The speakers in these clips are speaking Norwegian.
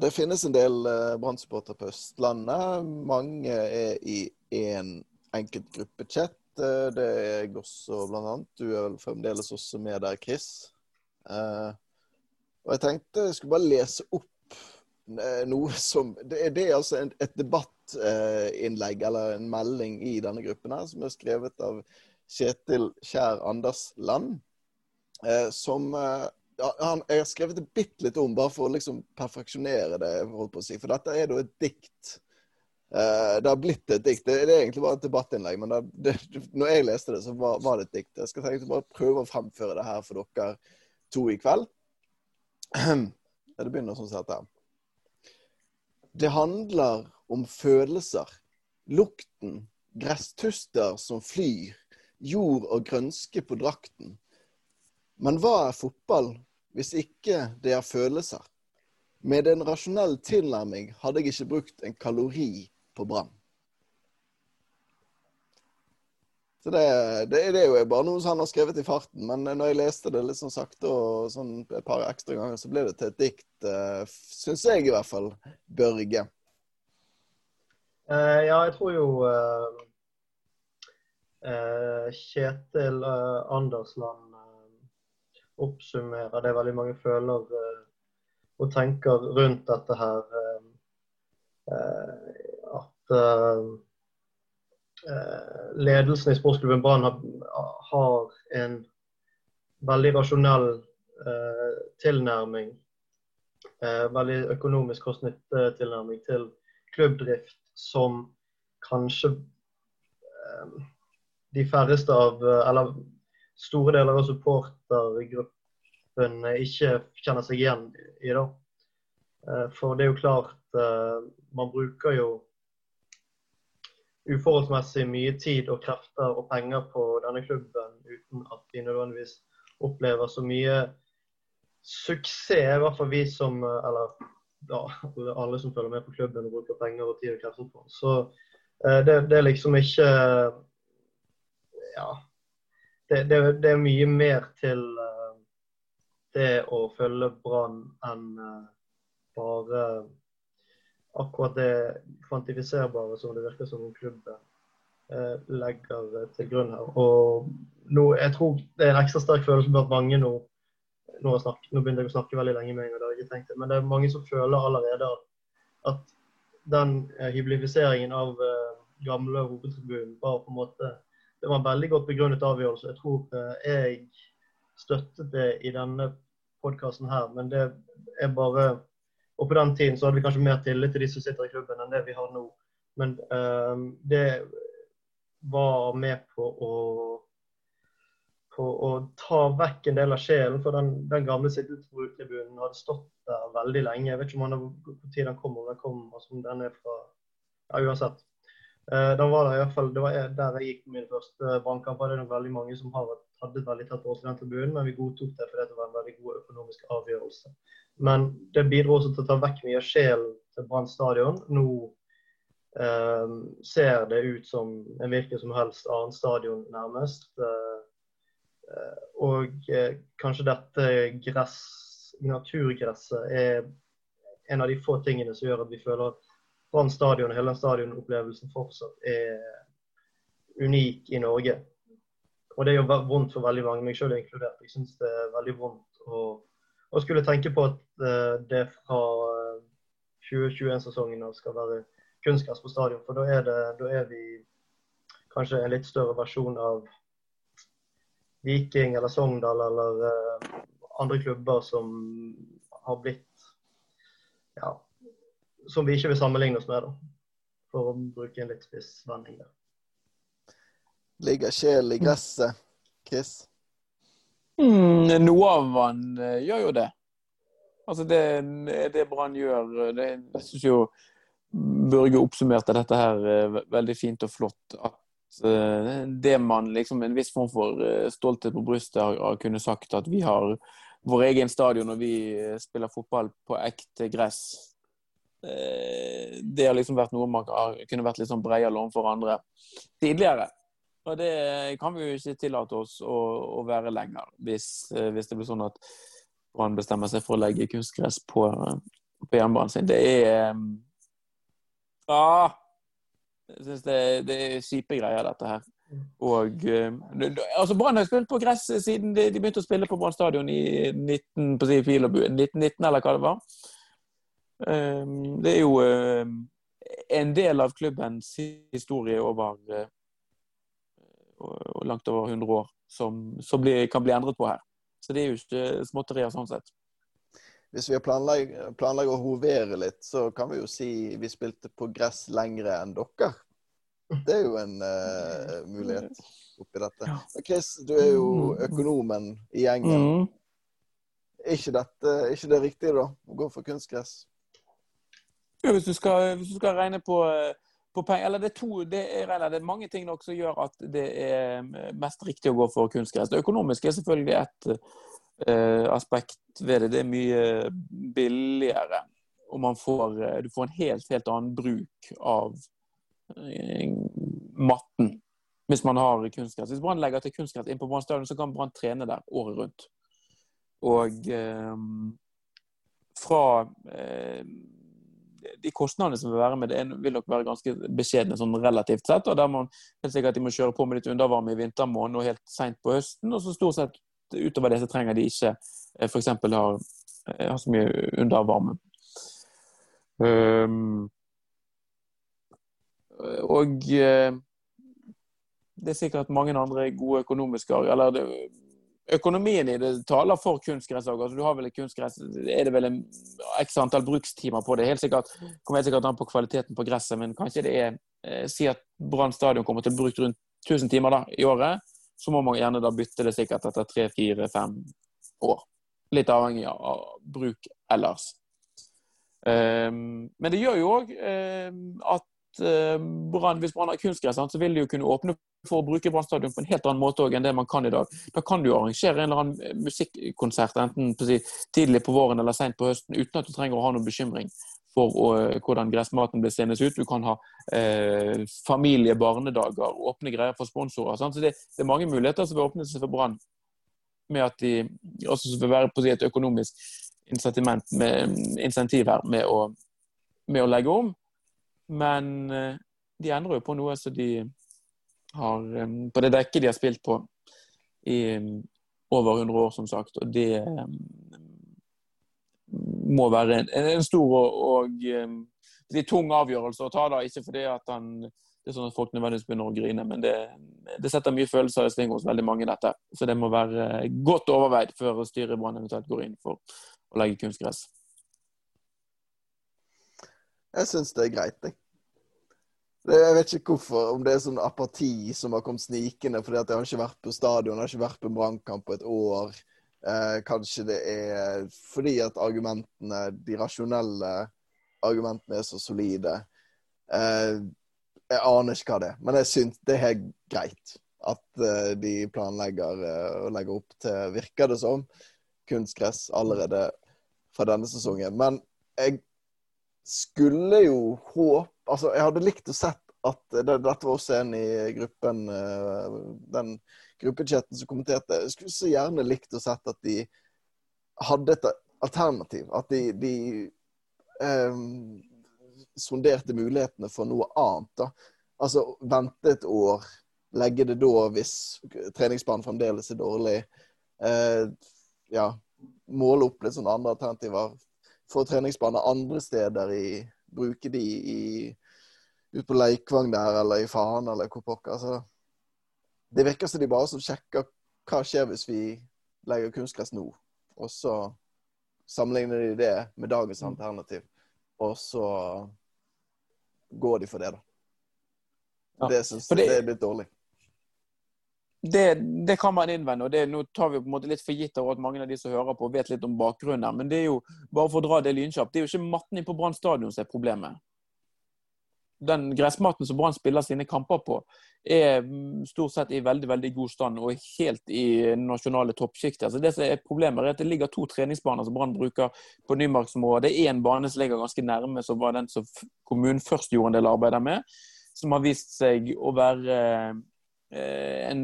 det finnes en del brannsupporter Brann-supportere på Østlandet. Mange er i én en enkelt gruppechat. Uh, det er jeg også, blant annet. Du er vel fremdeles også med der, Chris. Uh, og jeg tenkte jeg skulle bare lese opp noe som Det er, det er altså et debattinnlegg eller en melding i denne gruppen her, som er skrevet av Kjetil Kjær Andersland. som ja, han, jeg har skrevet det bitte litt om, bare for å liksom perfeksjonere det. si. For dette er da et dikt. Uh, det har blitt et dikt. Det, det, er egentlig bare et debattinnlegg, men det, det, når jeg leste det, så var, var, det et dikt. Jeg skal tenke bare prøve å fremføre det her for dere to i kveld. Det begynner sånn sett her. Det handler om følelser. Lukten, gresstuster som flyr, jord og grønske på drakten. Men hva er fotball hvis ikke det er følelser. Med en rasjonell tilnærming hadde jeg ikke brukt en kalori på Brann. Så det, det, det, er jo bare noe han har skrevet i farten, men når jeg leste det litt sånn sakte og sånn et par ekstra ganger, så ble det til et dikt, uh, eh, syns jeg i hvert fall, Børge. Uh, ja, jeg tror jo uh, Kjetil Andersland oppsummerer det veldig mange føler eh, og tenker rundt dette her. Eh, eh, at ledelsen i sportsklubben Brann har en veldig rasjonell tilnærming. Veldig økonomisk kost-nytte-tilnærming til klubbdrift som kanskje de færreste av Eller store deler av supportergruppen ikke kjenner seg igjen i. det. Eh, for det er jo klart eh, Man bruker jo uforholdsmessig mye tid og krefter og penger på denne klubben uten at vi nødvendigvis opplever så mye suksess. I hvert fall vi som eh, Eller ja, alle som følger med på klubben og bruker penger og tid og krefter på. den. Så det, det er liksom ikke Ja det, det, det, er mye mer til uh, det å følge Brann enn uh, bare akkurat det kvantifiserbare som det virker som klubben uh, legger til grunn her. Og nå, jeg tror det er en ekstra sterk følelse blant mange nå. Nå, snakket, nå, begynner jeg å snakke veldig lenge med en gang, det har jeg ikke tenkt det, men det er mange som føler allerede at, at den hyblifiseringen av gamle hovedtribunen var på en måte det var en veldig godt begrunnet avgjørelse. Jeg tror eh, jeg støttet det i denne podkasten her, men det er bare Og på den tiden så hadde vi kanskje mer tillit til de som sitter i klubben, enn det vi har nå. Men um, det var med på å på å ta vekk en del av sjelen. For den, den gamle sittetribunen hadde stått der veldig lenge. Jeg vet ikke om han hvor tid den kom, om den kom, altså om den er fra Ja, uansett. Eh, da var det i hvert fall, det var der jeg gikk på min første bankkamp. Det er nok veldig mange som har, hadde et veldig tett forhold til den tribunen, men vi godtok det fordi det var en veldig god økonomisk avgjørelse. Men det bidro også til å ta vekk mye av sjelen til Brann stadion. Nå eh, ser det ut som en hvilken som helst annen stadion, nærmest. Eh, eh og eh, kanskje dette gress, naturgresset er en av de få tingene som gjør at vi føler at Brann stadion og hele stadionopplevelsen fortsatt er unik i Norge. Og det jo vondt for veldig mange, meg selv inkludert. Jeg syns det er veldig vondt å, å skulle tenke på at uh, det fra 2021-sesongen av skal være kunstgress på stadion. For da er, det, da er vi kanskje en litt større versjon av Viking eller Sogndal eller uh, andre klubber som har blitt ja, som vi ikke vil sammenligne oss med, da, for å bruke en litt spiss vending der. Ligger sjelen i gresset, Chris? Mm, noe av han uh, gjør jo det. Altså det, det Brann gjør det, Jeg syns jo Børge oppsummerte dette her uh, veldig fint og flott. At det man liksom en viss form for stolthet på brystet har, har kunnet sagt at vi har vår egen stadion og vi spiller fotball på ekte gress Eh, det har liksom vært noe man kunne vært litt sånn breie lån for andre tidligere. Og det kan vi jo ikke tillate oss å, å være lenger, hvis, eh, hvis, det blir sånn at Brann bestemmer seg for å legge kunstgress på, på jernbanen sin. Det er Ja Jeg syns det, det, er kjipe greier, dette her. Og altså Brann har spilt på gress siden de, de, begynte å spille på Brann stadion i 19, på si, 1919, eller hva det var. Det er jo en del av klubbens historie over langt over 100 år som, som blir, kan bli endret på her. Så det er jo ikke småtterier sånn sett. Hvis vi planlegger, planlegger å hovere litt, så kan vi jo si vi spilte på gress lengre enn dere. Det er jo en uh, mulighet oppi dette. Men Chris, du er jo økonomen i gjengen. Mm. Er ikke, dette, ikke det riktige, da? Å gå for kunstgress? Ja, hvis, du skal, hvis du skal regne på uh, på penger, eller det er, to, det, er, det er mange ting nok som gjør at det er mest riktig å gå for kunstgress. Det økonomiske er selvfølgelig et uh, aspekt ved det. Det er mye billigere. Og man får, eh, du får en helt, helt annen bruk av uh, matten hvis man har kunstgress. Hvis Brann legger til kunstgress inn på Brann stadion, så kan Brann trene der året rundt. Og uh, fra de kostnadene som vil være med det, vil nok være ganske beskjedne sånn relativt sett. og Der må helt sikkert de må kjøre på med litt undervarme i vintermåneden og helt seint på høsten. Og så stort sett utover det så trenger de ikke eh, f.eks. Ha, har så mye undervarme. Um, og eh, det er sikkert mange andre gode økonomiske eller det, økonomien i det taler for kunstgress òg. Altså, du har vel et kunstgress Er det vel en x antall brukstimer på det? Helt sikkert, kommer helt sikkert an på kvaliteten på gresset, men kanskje det er eh, Si at Brann stadion kommer til å bruke rundt 1000 timer da, i året. Så må man gjerne da bytte det sikkert etter tre, fire, fem år. Litt avhengig av bruk ellers. Um, men det gjør jo òg um, ehm, at Brann, hvis Brann har kunstgress, så vil de jo kunne åpne for å bruke Brann stadion på en helt annen måte enn det man kan i dag. Da kan du arrangere en eller annen eh, musikkonsert enten på si, tidlig på våren eller sent på høsten uten at du trenger å ha noen bekymring for å, eh, hvordan gressmaten blir seende ut. Du kan ha eh, familie, barnedager, åpne greier for sponsorer. Sant? Så det, det, er mange muligheter som vil åpne seg for Brann med at de også vil være på si, et økonomisk insentiv her med å, med å legge om. Men eh, de endrer jo på noe så de har, på det dekket de har spilt på i over 100 år, som sagt. Og det må være en, en stor og, og tung avgjørelse å ta, da. Ikke fordi at han det er sånn at folk nødvendigvis begynner å grine, men det, det setter mye følelser i sving hos veldig mange, dette. Så det må være godt overveid før styret Brann eventuelt går inn for å legge kunstgress. Jeg syns det er greit, jeg. Jeg vet ikke hvorfor, om det er sånn apati som har kommet snikende fordi at jeg har ikke vært på stadion, jeg har ikke vært på brannkamp på et år. Eh, kanskje det er fordi at argumentene, de rasjonelle argumentene er så solide. Eh, jeg aner ikke hva det er, men jeg syns det er greit at eh, de planlegger eh, legger legge opp til, virker det som, kunstgress allerede fra denne sesongen. Men jeg skulle jo håpe Altså, jeg hadde likt å sett at det, Dette var også en i gruppen eh, Den gruppechatten som kommenterte. Jeg skulle så gjerne likt å sett at de hadde et alternativ. At de, de eh, sonderte mulighetene for noe annet. da. Altså vente et år, legge det da hvis treningsbanen fremdeles er dårlig. Eh, ja, måle opp litt sånne andre alternativer få treningsbaner andre steder i Bruke de i ut på Leikvang der, eller i Faen, eller hvor pokker. Altså, det virker som de bare som sjekker hva skjer hvis vi legger kunstgress nå. Og så sammenligner de det med dagens mm. alternativ. Og så går de for det, da. Ja. Det syns jeg er litt dårlig det, det, kan man innvende. og det, Nå tar vi på en måte litt for gitt at mange av de som hører på, vet litt om bakgrunnen. her, Men det er jo bare for å dra det lynkjapt, det er jo ikke matten på Brann stadion som er problemet. Den gressmaten som Brann spiller sine kamper på, er stort sett i veldig veldig god stand og helt i nasjonale toppsjiktet. Altså det som er Problemet er at det ligger to treningsbaner som Brann bruker på Nymarksområdet. Det én bane som ligger ganske nærme, som var den som kommunen først gjorde en del arbeid med. Som har vist seg å være en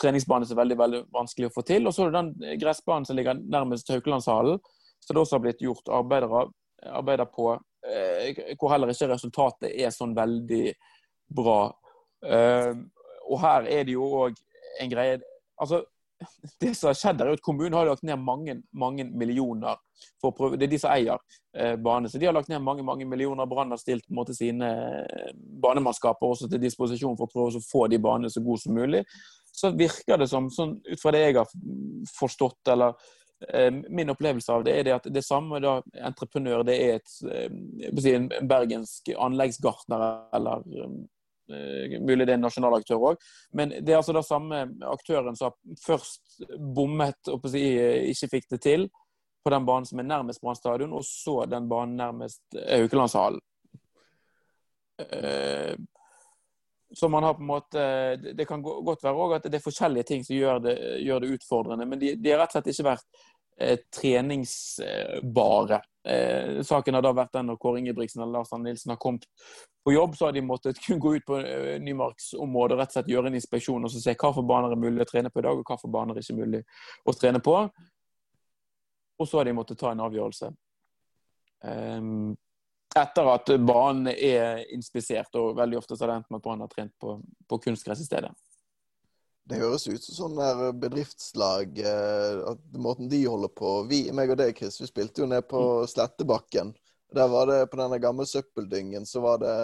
treningsbane som er veldig, veldig vanskelig å få til. Og så er det den gressbanen som ligger nærmest Haukelandshallen, som det også har blitt gjort arbeider arbeider på, hvor heller ikke resultatet er sånn veldig bra. Og her er det jo òg en greie Altså, det som har skjedd er at Kommunen har lagt ned mange mange millioner for å prøve, Det er de som eier eh, bane. Så de har lagt ned mange mange millioner. Brann har stilt på en måte sine eh, banemannskaper også til disposisjon for å prøve å få de banene så gode som mulig. Så virker det som, sånn, ut fra det jeg har forstått, eller eh, min opplevelse av det, er det at det samme da, entreprenør det er et, eh, en bergensk anleggsgartner eller Eh, mulig det er en nasjonal aktør òg. Men det er altså den samme aktøren som først bommet og ikke fikk det til på den banen som er nærmest Brann stadion, og så den banen nærmest Haukelandshallen. Eh, så man har på en måte Det kan godt være òg at det er forskjellige ting som gjør det, gjør det utfordrende, men de, de har rett og slett ikke vært eh, treningsbare. Eh, saken har da vært den når Kåre Ingebrigtsen eller Lars Arne Nilsen har kommet på jobb, så har de måttet kun gå ut på uh, nymarksområdet og rett og slett gjøre en inspeksjon og se hva for baner er mulig å trene på i dag, og hva for baner er ikke mulig å trene på. Og så har de måttet ta en avgjørelse. Um, etter at banen er inspisert, og veldig ofte så har det endt med at Brann har trent på, på kunstgress i stedet. Det høres ut som sånn der bedriftslag, eh, at måten de holder på vi, meg og deg, Chris, vi spilte jo ned på mm. Slettebakken. Der var det På denne gamle søppeldyngen så var det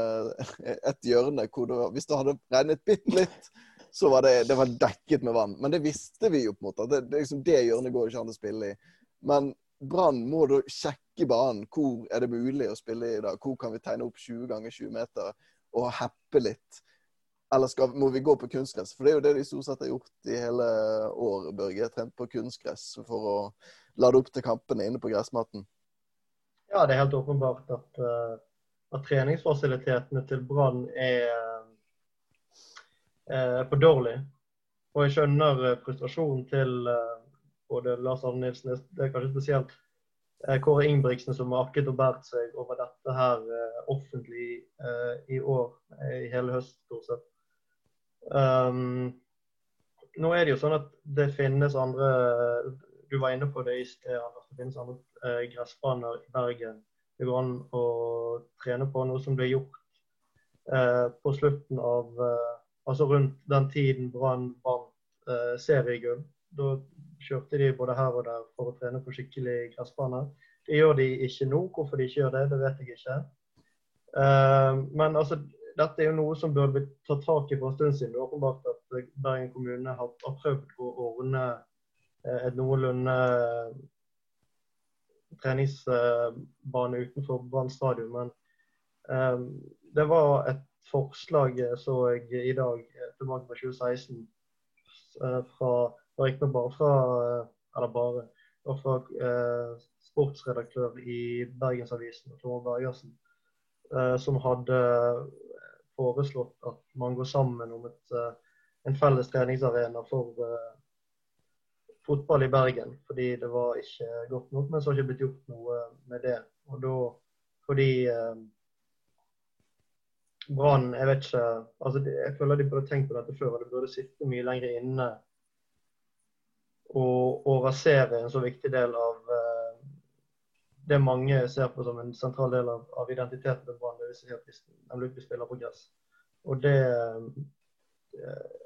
et hjørne hvor det var, hvis det hadde regnet bitte litt, så var det, det var dekket med vann. Men det visste vi jo på en måte. at Det, det, liksom, det hjørnet går ikke an å spille i. Men Brann må da sjekke banen. Hvor er det mulig å spille i dag? Hvor kan vi tegne opp 20 ganger 20 meter og heppe litt? Eller skal, må vi gå på kunstgress? For det er jo det de stort sett har gjort i hele år, Børge. Trent på kunstgress for å lade opp til kampene inne på gressmatten. Ja, det er helt åpenbart at, uh, at treningsfasilitetene til Brann er er for dårlig. Og jeg skjønner uh, frustrasjonen til både Lars Arne Nilsen, det er kanskje spesielt Kåre Ingebrigtsen som har akket og båret seg over dette her offentlig i år, i hele høst stort sett. Um, nå er det jo sånn at det finnes andre Du var inne på det i sted, Anders. Det finnes andre eh, gressbaner i Bergen. Det går an å trene på noe som ble gjort eh, på slutten av eh, Altså rundt den tiden Brann vant eh, seriegull. Da kjørte de både her og der for å trene på skikkelig gressbane. Det gjør de ikke nå. Hvorfor de ikke gjør det, det vet jeg ikke. Uh, men altså, dette er jo noe som burde blitt tatt tak i for en stund siden. Det er åpenbart at Bergen kommune har, prøvd å ordne eh, et noenlunde eh, treningsbane utenfor Brann stadion. Men um, det var et forslag, så jeg i dag, tilbake på 2016, fra Riktignok bare fra Eller bare. fra uh, sportsredaktør i Bergensavisen, Tore Bergersen, uh, som hadde foreslått at man går sammen om et, eh, en felles treningsarena for uh, fotball i Bergen. Fordi det var ikke godt nok, men så har ikke blitt gjort noe med det. Og da fordi uh, Brann Jeg vet ikke altså Jeg føler de burde tenkt på dette før. og Det burde sitte mye lenger inne og, og rasere en så viktig del av uh, det mange ser på som en sentral del av, av identiteten til Brann. Si at de spiller på gress. Og det eh,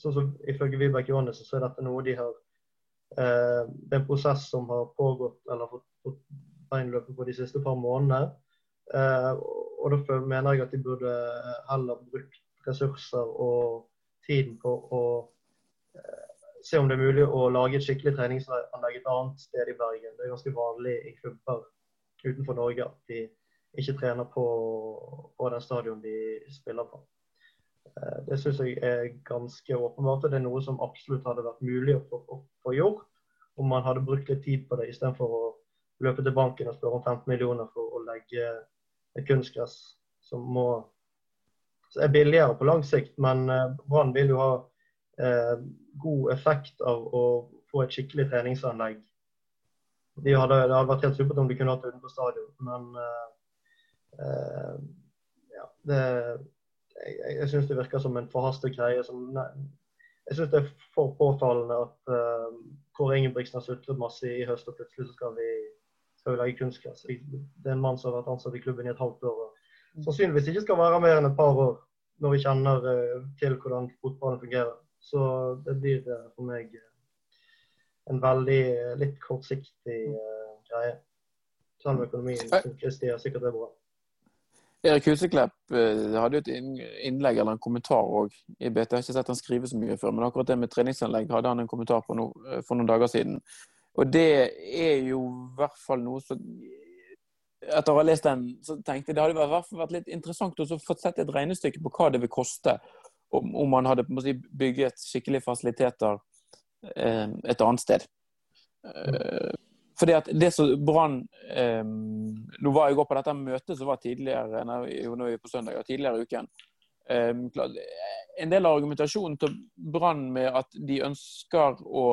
Sånn som ifølge Vibeke Johannessen, så er dette noe de har eh, Det er en prosess som har pågått eller fått, fått beinløpet på de siste par månedene. Eh, og Derfor mener jeg at de burde heller brukt ressurser og tiden på å se om det er mulig å lage et skikkelig treningsanlegg et annet sted i Bergen. Det er ganske vanlig i klubber utenfor Norge at de ikke trener på, på den stadion de spiller på. Eh, det syns jeg er ganske åpenbart. Det er noe som absolutt hadde vært mulig å få, gjort om man hadde brukt litt tid på det, istedenfor å løpe til banken og spørre om 15 millioner for å legge et kunstgress som må, er billigere på lang sikt. Men eh, Brann vil jo ha god effekt av å få et skikkelig treningsanlegg. De hadde, det hadde vært helt supert om de kunne hatt det utenfor stadion, men eh, eh, ja, det, jeg, jeg syns det virker som en forhastet greie. Som, nei, jeg syns det er for påfallende at uh, Kåre Ingebrigtsen har sutret masse i høst, og plutselig så skal vi skal vi legge kunstgress. Det er en mann som har vært ansatt i klubben i et halvt år. og Sannsynligvis ikke skal være mer enn et par år når vi kjenner uh, til hvordan fotballen fungerer. Så det blir uh, for meg en veldig litt kortsiktig greie. Selv om økonomien som Kristi er sikkert er bra. Erik Huseklepp hadde jo et innlegg eller en kommentar òg i BT. Jeg har ikke sett han skrive så mye før, men akkurat det med treningsanlegg hadde han en kommentar på no, for noen dager siden. Og det er jo i hvert fall noe som Etter å ha lest den, så tenkte jeg det hadde fall vært litt interessant å få sett et regnestykke på hva det vil koste om, man hadde si, bygget skikkelige fasiliteter eh, et annet sted. Eh, fordi at det som Brann eh, Nå var jeg går på dette møtet som var tidligere nå er vi på søndag, tidligere i uken. Ehm, en del av argumentasjonen til Brann med at de ønsker å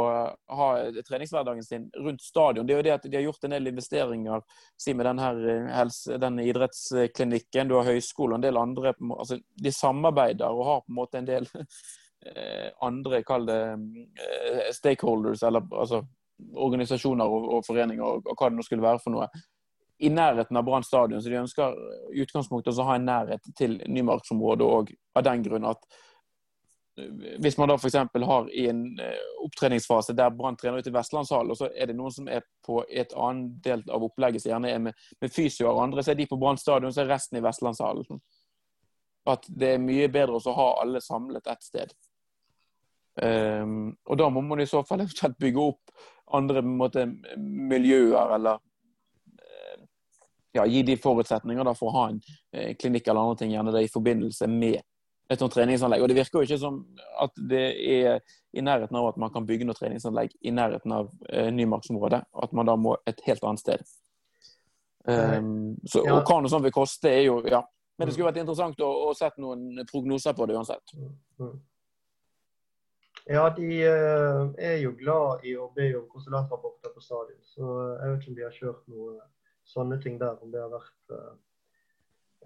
ha treningshverdagen sin rundt stadion, det er jo det at de har gjort en del investeringer si med denne, eh, denne idrettsklinikken, du har høyskole og en del andre altså De samarbeider og har på en måte en del eh, andre, kall det eh, stakeholders, eller altså organisasjoner og, og foreninger og, og hva det nå skulle være for noe i nærheten av Brann stadion. Så de ønsker i utgangspunktet å ha en nærhet til Nymarksområdet òg, av den grunn at eh, hvis man da f.eks. har i en eh, opptreningsfase der Brann trener ut i Vestlandshallen, og så er det noen som er på et annet del av opplegget som gjerne er med, med fysioer og andre, så er de på Brann stadion, så er resten i Vestlandshallen. At det er mye bedre å ha alle samlet ett sted. Um, og da må man i så fall bygge opp andre måte, miljøer eller ja, gi de forutsetninger da, for å ha en eh, klinikk eller andre ting, gjerne det i forbindelse med et sånt treningsanlegg. Og Det virker jo ikke som at det er i nærheten av at man kan bygge noe treningsanlegg i nærheten av eh, Nymarksområdet. At man da må et helt annet sted. Um, så, ja. Og hva noe sånt vil koste, er jo ja. Men det skulle vært interessant å, å sette noen prognoser på det uansett. Mm, mm. Ja, de uh, er jo glad i å be om konsulentrapporter på stadion. Så jeg vet ikke om de har kjørt noe sånne ting der. Om det har vært uh,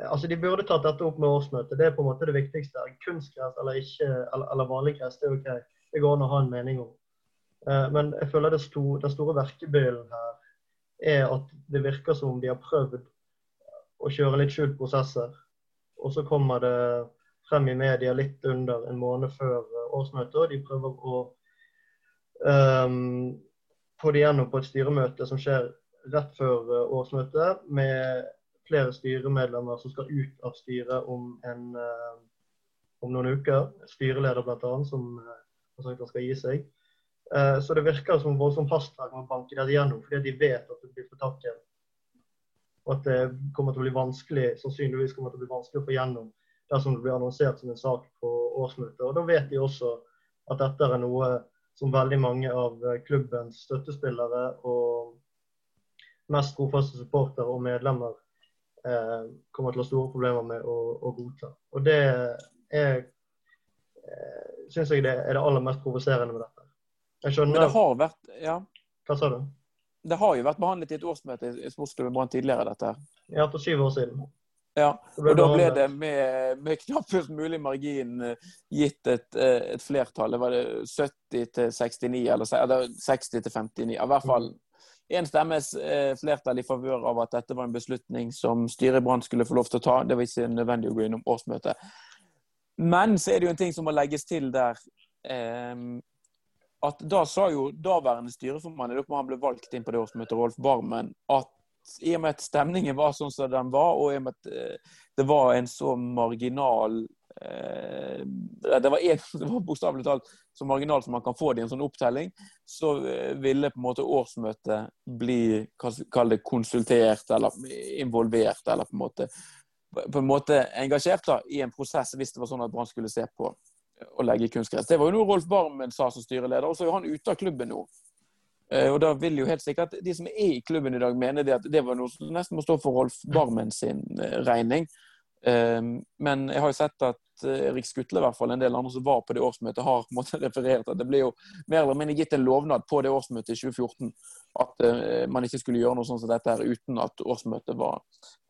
Altså, De burde tatt dette opp med årsmøtet. Det er på en måte det viktigste. Kunstgress eller ikke, eller, eller vanlig gress, det er OK. Det går an å ha en mening om. Uh, men jeg føler det sto, den store verkebyllen her er at det virker som om de har prøvd å kjøre litt skjult prosesser. Og så kommer det frem i media litt under en måned før årsmøtet, og de prøver å um, få det gjennom på et styremøte som skjer rett før eh, årsmøtet med flere styremedlemmer som skal ut av styret om, en, eh, om noen uker. Styreleder bl.a. som eh, har sagt han skal gi seg. Så det virker som voldsomt hastverk med å banke det gjennom, fordi de vet at det blir for taket. Og at det kommer til å bli vanskelig, sannsynligvis kommer til å bli vanskelig å få gjennom dersom det blir annonsert som en sak på årsmøtet. Og Da vet de også at dette er noe som veldig mange av klubbens støttespillere og mest trofaste supportere og medlemmer eh, kommer til å ha store problemer med å, å godta. Og det er eh, syns jeg det er det aller mest provoserende med dette. Jeg skjønner Men det har vært Ja. Hva sa du? Det har jo vært behandlet i et årsmøte i Sportsklubben Brann tidligere, dette her. Ja, for syv år siden. Ja, og da ble det med, med knappest mulig margin eh, gitt et, eh, et flertall. Det var det 70 til 69, eller 60 til 59. I hvert fall én stemmes eh, flertall i favør av at dette var en beslutning som styret i Brann skulle få lov til å ta. Det var ikke nødvendig å gå innom årsmøtet. Men så er det jo en ting som må legges til der. Eh, at Da sa jo daværende styreformann, da han ble valgt inn på det årsmøtet, Rolf Barmen, at i og med at stemningen var sånn som den var, og i og med at eh, det var en så marginal det var, var bokstavelig talt så marginalt som man kan få det i en sånn opptelling, så eh, ville på en måte årsmøtet bli kall det konsultert eller involvert, eller på en måte, på en måte engasjert da, i en prosess hvis det var sånn at Brann skulle se på å legge kunstgress. Det var jo noe Rolf Barmen sa som styreleder, og så er han ute av klubben nå. Eh, og da vil jo helt sikkert de som er i klubben i dag, mene det at det var noe som nesten må stå for Rolf Barmen sin regning. Ehm, men jeg har jo sett at eh, Erik Skutle, i hvert fall en del andre som var på det årsmøtet, har på en måte referert at det ble jo mer eller mindre gitt en lovnad på det årsmøtet i 2014 at uh, man ikke skulle gjøre noe sånn som dette her uten at årsmøtet var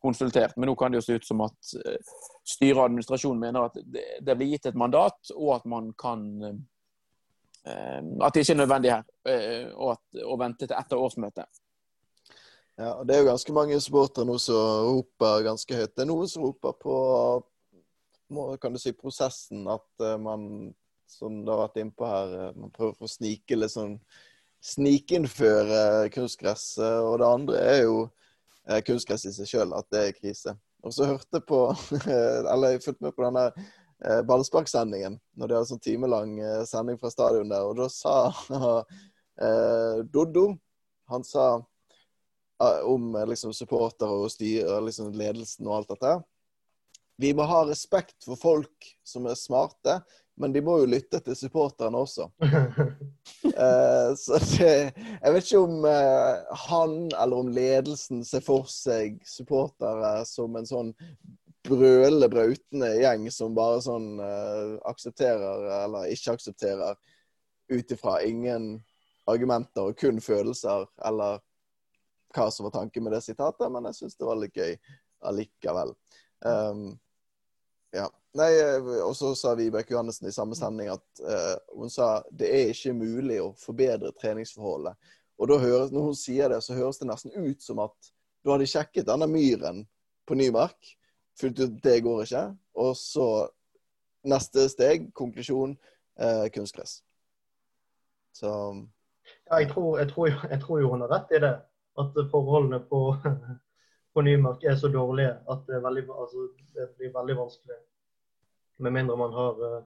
konsultert. Men nå kan det jo se ut som at uh, styret og administrasjonen mener at det, blir gitt et mandat, og at man kan At det ikke er nødvendig her å vente til etter årsmøtet. Ja, og Det er jo ganske mange supportere nå som roper ganske høyt. Det er noen som roper på kan du si, prosessen at uh, man, som du har vært innpå her, uh, man prøver å snike litt sånn Snikinnføre kunstgress. Uh, og det andre er jo kunstgress i seg sjøl, at det er krise. Og så hørte på Eller jeg fulgte med på denne ballsparksendingen når de hadde sånn timelang sending fra stadion der, og da sa Doddo Han sa om liksom supportere og styre, liksom ledelsen og alt dette vi må ha respekt for folk som er smarte, men de må jo lytte til supporterne også. uh, så det, Jeg vet ikke om uh, han eller om ledelsen ser for seg supportere som en sånn brølende, brautende gjeng som bare sånn uh, aksepterer eller ikke aksepterer ut ifra ingen argumenter og kun følelser, eller hva som var tanken med det sitatet, men jeg syns det var litt gøy allikevel. Um, ja. Nei, eh, og så sa Vibeke Johannessen i samme sending at uh, hun sa det er ikke mulig å forbedre treningsforholdet. Og da høres, når hun sier det, så høres det nesten ut som at du hadde sjekket denne myren på ny mark, funnet ut det går ikke, og så neste steg, konklusjon, uh, kunstgress. Så Ja, jeg tror, jeg, tror, jeg tror, jo hun har rett i det. At forholdene på på Nymark er så dårlige at det, veldig, altså, det, blir veldig vanskelig. Med mindre man har uh,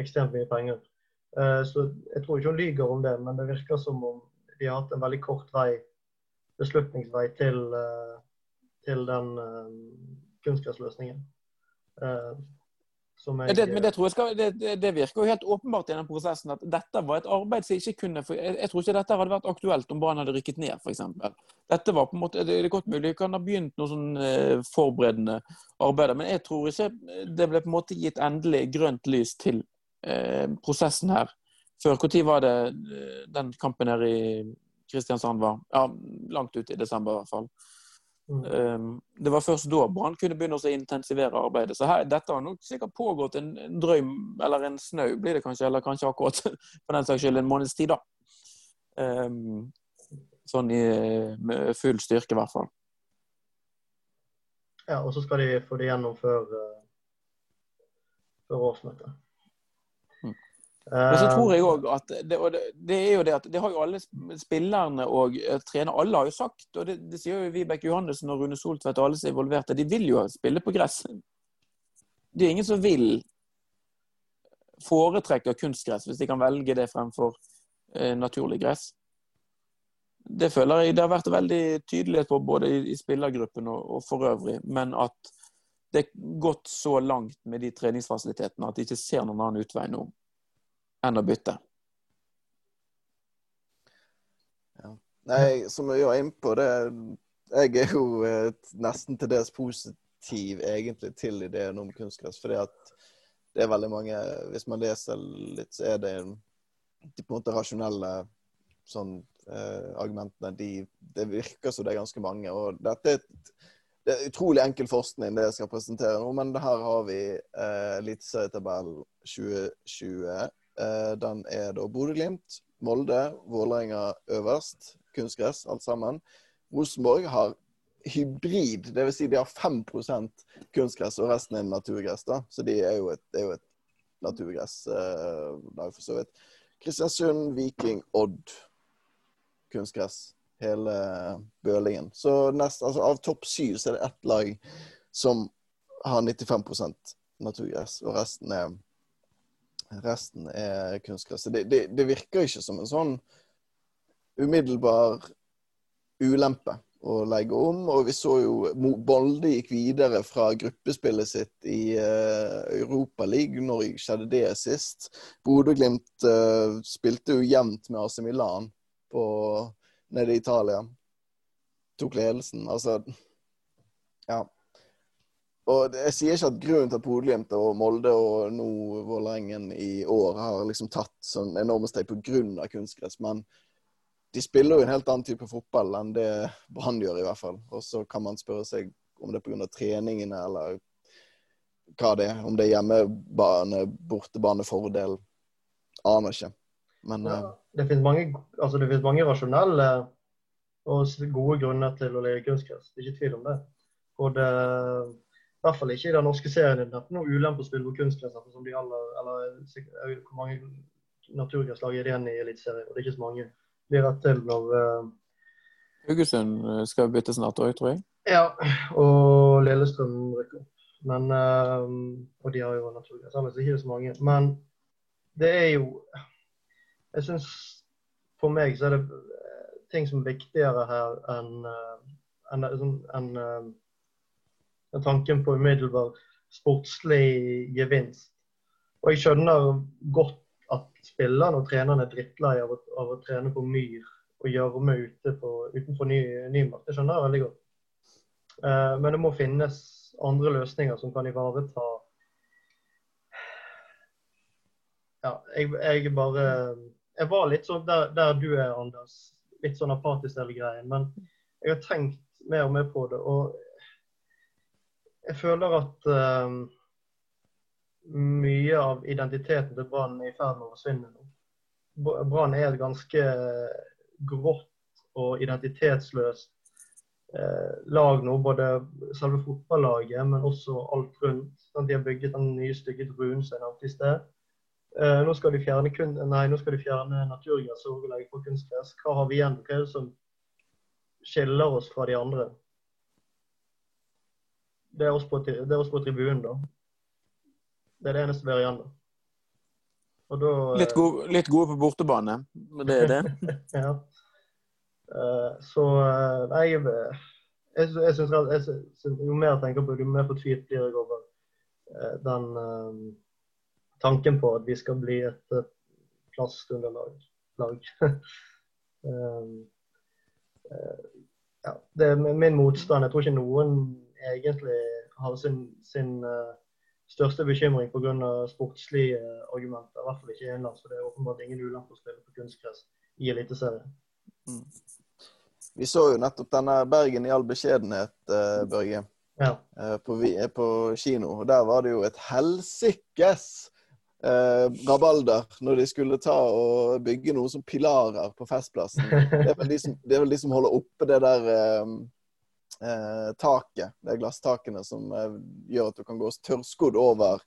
ekstremt mye penger. Uh, så jeg tror ikke hun lyver om det, men det virker som om de har hatt en veldig kort vei, beslutningsvei til, uh, til den kunstgressløsningen. Jeg, det, men det, skal, det, det, virker jo helt åpenbart i den prosessen at dette var et arbeid som ikke kunne jeg, jeg tror ikke dette hadde vært aktuelt om Brann hadde rykket ned, f.eks. Dette var på en måte, Det er godt mulig vi kan ha begynt noe sånn eh, forberedende arbeid, men jeg tror ikke det ble på en måte gitt endelig grønt lys til eh, prosessen her. Før når var det eh, den kampen her i Kristiansand var? Ja, Langt ut i desember i hvert fall. Mm. Ehm, det var først da Brann kunne begynne å intensivere arbeidet. Så her, dette har nok sikkert pågått en, en drøm, eller en snau blir det kanskje, eller kanskje akkurat for den saks skyld en måneds tid, da. Um, sånn i, med full styrke, i hvert fall. Ja, og så skal de få det gjennom før, uh, før årsmøtet. Men så tror jeg òg at det, det, det, er jo det at det har jo alle spillerne og trener Alle har jo sagt, og det, det sier jo Vibeke Johannessen og Rune Soltvedt og alle som er involverte, de vil jo spille på gress. Det er ingen som vil foretrekke kunstgress hvis de kan velge det fremfor eh, naturlig gress. Det føler jeg det har vært veldig tydelighet på både i, i spillergruppen og, og for øvrig. Men at det er gått så langt med de treningsfasilitetene at de ikke ser noen annen utvei nå enn å bytte. Nei, som jeg var inne på, det Jeg er jo eh, nesten til dels positiv egentlig til ideen om kunstgress. at det er veldig mange Hvis man leser litt, så er det de på en måte rasjonelle sånn, eh, argumentene de, Det virker som det er ganske mange. og dette er et det er utrolig enkel forskning, det jeg skal presentere nå, men her har vi eh, Eliteserietabellen 2020. Eh, den er da Bodø-Glimt, Molde, Vålerenga øverst. Kunstgress, alt sammen. Rosenborg har hybrid, dvs. Si de har 5% kunstgress, og resten er naturgress. da. Så de er jo et, er jo et naturgress eh, for så vidt. Kristiansund, Viking, Odd. Kunstgress. Hele bølingen. Så nest, altså, av topp syv så er det ett lag som har 95% naturgress, og resten er Resten er kunstgress. Det, det, det, virker ikke som en sånn umiddelbar ulempe å legge om. Og vi så jo Bolde gikk videre fra gruppespillet sitt i uh, Europaligaen. Når skjedde det sist? Bodø-Glimt uh, spilte jo jevnt med AC Milan på, nede i Italia. Tok ledelsen. Altså Ja. Og Jeg sier ikke at grunnen til at Bodø-Glimt og Molde og nå Vålerengen i år har liksom tatt sånn enorme steg pga. kunstgress, men de spiller jo en helt annen type fotball enn det Brann gjør, i hvert fall. Og så kan man spørre seg om det er pga. treningene eller hva det er. Om det er hjemmebane, bortebane-fordel. Aner ikke. Men ja, Det finnes mange, altså mange rasjonelle og gode grunner til å legge kunstgress. Det er ikke tvil om det. Og det i hvert fall ikke i den norske serien. Det er ikke noe ulempe å spille på kunstgress. ettersom de aller, eller ikke Hvor mange naturgresslag er det igjen i Eliteserien? Det er ikke så mange. Blir rett til når eh, Haugesund uh... skal bytte snart òg, tror jeg. Ja, og Lillestrøm rykker opp. Men, uh, og de har jo naturgress. ellers ikke så mange. Men det er jo Jeg syns for meg så er det eh, ting som er viktigere her enn en, en, enn- eh, tanken på umiddelbar sportslig gevinst. Og jeg skjønner godt at spillerne og trenerne er drittlei av, av å trene på myr og gjørme ute utenfor ny, Nymark. Det skjønner jeg veldig godt. Uh, Men det må finnes andre løsninger som kan ivareta Ja, jeg, jeg bare Jeg var litt sånn der, der du er, Anders. Litt sånn apatisk hele greien. Men jeg har tenkt mer og mer på det, og jeg føler at uh, mye av identiteten til Brann er i ferd med å forsvinne nå. Brann er et ganske grått og identitetsløst eh, lag nå, både selve fotballaget, men også alt rundt. Sant? De har bygget den nye stygge druen som jeg nevnte i sted. Eh, nå skal de fjerne, kun, nei, nå skal de fjerne naturgress og legge på kunstgress. Hva har vi igjen? Hva er det som skiller oss fra de andre? Det er oss på, det oss på tribunen, da. Det er det eneste vi har igjen. da. Da eh, Litt, gode, litt gode på bortebane, men det er det. ja. Eh, så eh, nei, jeg, jeg, jeg synes, rett- jeg sy- sy- Jo mer jeg tenker på det, jo mer fortvilt blir jeg over den tanken på at vi skal bli et plastunderlag. Lag. ja, det er min motstand. Jeg tror ikke noen egentlig har sin, sin eh, største bekymring pga. sportslige eh, argumenter. I hvert fall ikke innenlands. For det er åpenbart ingen ulempe å spille på kunstgress i Eliteserien. Vi så jo nettopp denne Bergen i all beskjedenhet, eh, Børge, Ja. på, vi- på kino. Og Der var det jo et helsikes eh, rabalder når de skulle ta og bygge noe som pilarer på Festplassen. Det er vel de som, det er vel de som holder oppe det der eh, eh, taket, er glasstakene som eh, gjør at du kan gå tørrskodd over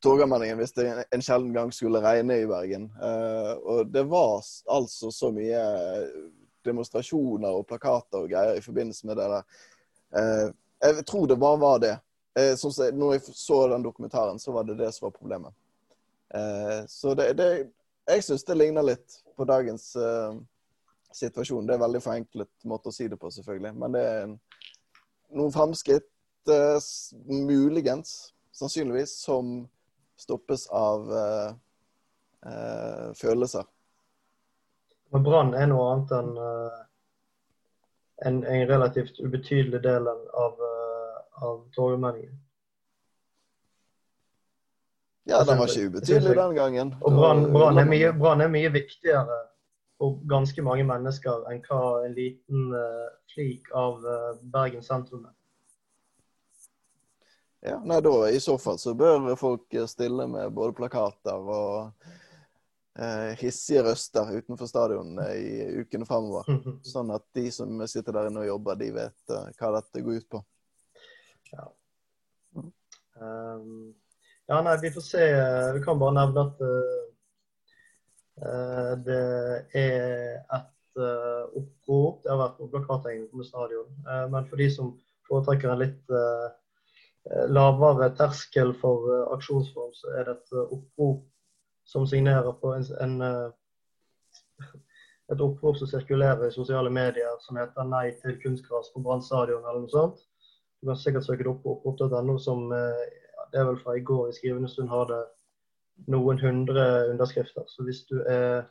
Torgallmenningen hvis det en, en sjelden gang skulle regne i Bergen. Eh, og det var altså så mye demonstrasjoner og plakater og greier i forbindelse med det der. Jeg tror det bare var det. Når jeg så den dokumentaren, så var det det som var problemet. Så det, det Jeg syns det ligner litt på dagens eh, situasjon. Det er en veldig forenklet måte å si det på, selvfølgelig. Men det er en, noen framskritt, uh, muligens, sannsynligvis, som stoppes av uh, uh, følelser. Men Brann er noe annet enn en, en relativt ubetydelig del av, av Torgallmenningen. Ja, den var ikke ubetydelig den gangen. Og Brann er, er mye viktigere for ganske mange mennesker enn hva en liten eh, flik av eh, Bergen sentrum er. Ja, nei, da I så fall så bør folk stille med både plakater og eh, hissige røster utenfor stadion eh, i ukene framover. Sånn at de som sitter der inne og jobber, de vet uh, hva dette går ut på. Um, ja, nei, vi får se. Vi kan bare nevne at eh, eh, det er et eh, opprop. Det har vært noen plakathenging på stadion. Eh, men for de som foretrekker en litt eh, lavere terskel for eh, aksjonsform, så er det et eh, opprop som signerer på en, en eh, et opprop som sirkulerer i sosiale medier som heter 'Nei til kunstgras på Brann stadion' eller noe sånt. Du kan sikkert søke det opp på opprop.no, som eh, det er vel fra i går i skrivende stund har det noen hundre underskrifter. Så hvis du er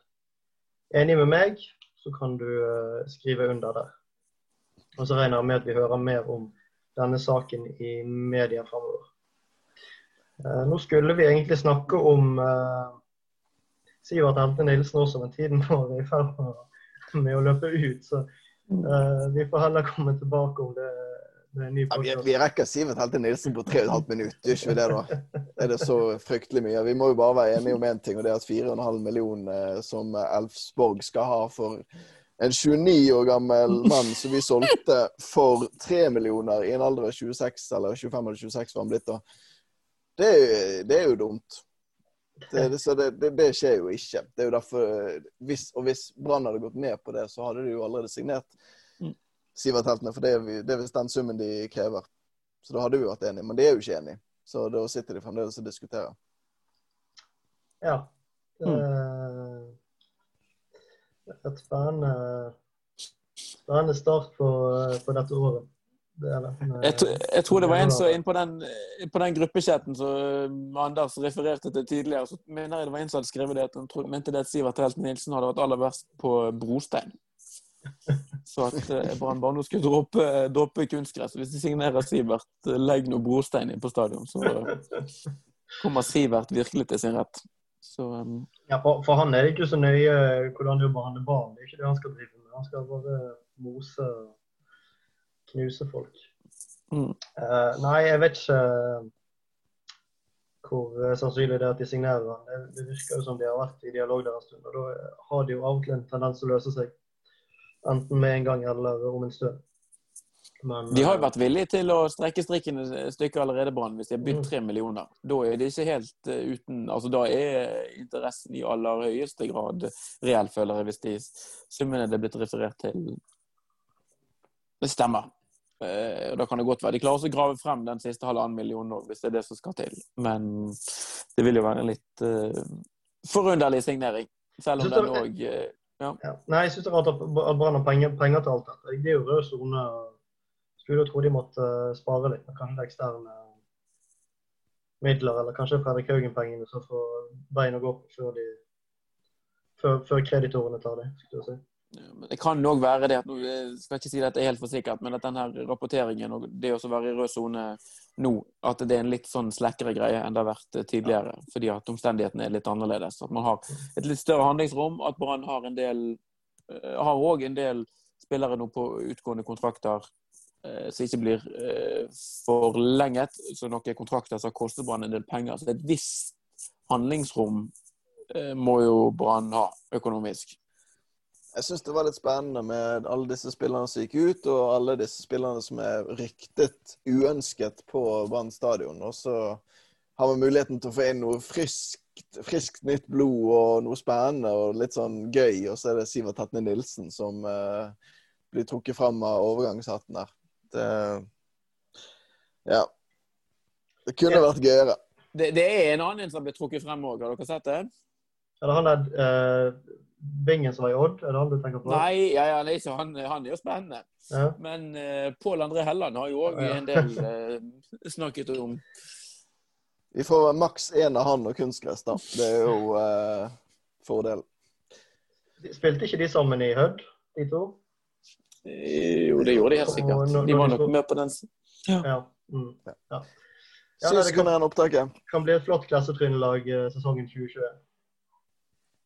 enig med meg, så kan du eh, skrive under der. Og så regner jeg med at vi hører mer om denne saken i media framover. Eh, nå skulle vi egentlig snakke om eh, Sivert Elte Nilsen også, men tiden vår er i ferd med å- løpe ut. Så eh, vi får heller komme tilbake om det Ja, vi, vi rekker Sivert Helte Nilsen på 3,5 minutter, gjør ikke det da? Er det så fryktelig mye? Vi må jo bare være enige om én ting, og det er at 4,5 millioner eh, som Elfsborg skal ha for en 29 år gammel mann som vi solgte for 3 millioner i en alder av 26, eller 25 eller 26 var han blitt da. Det, det er jo dumt. Det, det, så det, det, det skjer jo ikke. Det er jo derfor, hvis, Og hvis Brann hadde gått med på det, så hadde de jo allerede signert Mm. Sivert Heltene, for det er, vi- det er visst den summen de krever. Så da hadde vi vært enige, men de er jo ikke enige. Så da sitter de fremdeles og diskuterer. Ja. Det er et spennende, spennende start på, på dette året. Det det. Jeg, jeg tror det var en som inne på den, på den gruppechatten som Anders refererte til tidligere, så mener jeg det var en som hadde skrevet det at han mente det at Sivert Helt Nilsen hadde vært aller verst på brostein. Så at eh, Brann bare nå skulle droppe, droppe kunstgress. Hvis de signerer Sivert, eh, legg noe brostein inn på stadion, så kommer Sivert virkelig til sin rett. Så um, Ja, for, for han er det ikke så nøye hvordan du behandler barn. Det er ikke det han skal drive med. Han skal bare mose knuse folk. mm. Uh, nei, jeg vet ikke eh, hvor eh, sannsynlig det er at de signerer han. Det, det virker jo som de har vært i dialog der en stund. Og da har de jo av og til en tendens til å løse seg. Enten med en gang eller om en stund. Men, De har jo eh, vært villige til å strekke strikken et stykke allerede, Brann, hvis de har bydd Mm. tre millioner. Da er det ikke helt eh, uten altså Da er interessen i aller høyeste grad reell, føler jeg, hvis de summene det er blitt referert til, det stemmer. Eh, Da kan det godt være de klarer også å grave frem den siste halvannen millionen òg, hvis det er det som skal til. Men det vil jo være en litt uh, forunderlig signering. Selv om den òg Ja. Nei, jeg syns det er rart at Brann har penger, penger til alt dette. Det er jo rød sone. Skulle jo tro de måtte eh, spare litt. Kanskje eksterne midler, eller kanskje Fredrik Haugen-pengene som får bein å gå på før, de, før, før kreditorene tar det. skulle jeg si. Men Det kan òg være det at nå jeg skal ikke si at det er helt for sikkert, men at denne rapporteringen og det å være i rød sone nå, at det er en litt sånn slekkere greie enn det har vært tidligere. Fordi at omstendighetene er litt annerledes. At man har et litt større handlingsrom. At Brann har en del eh, har òg en del spillere nå på utgående kontrakter eh, som ikke blir eh, forlenget. Så noen kontrakter som koster Brann en del penger. Så et visst handlingsrom eh, må jo Brann ha økonomisk. Jeg syns det var litt spennende med alle disse spillerne som gikk ut, og alle disse spillerne som er ryktet uønsket på Brann stadion. Og så har vi muligheten til å få inn noe friskt, friskt nytt blod og noe spennende og litt sånn gøy. Og så er det Sivert Hetne Nilsen som eh, blir trukket fram av overgangshatten her. Det Ja. Det kunne Ja. vært gøyere. Det, det er en annen som blir trukket frem òg, har dere sett det? Ja, han der eh, Bingen som var i Odd, er det han du tenker på? Nei, ja, ja, er han, han er jo spennende. Ja. Men uh, Pål André Helland har jo òg Ja. en del uh, snakket om Vi får maks én av han og kunstgress, da. Det er jo uh, fordelen. Spilte ikke de sammen i Hødd, de to? Eh, Jo, det gjorde de helt sikkert. De var nok med på den Ja. Mm. Ja, Syns det kan- kan opptaket? Kan bli et flott klassetrinnlag eh, sesongen 2021.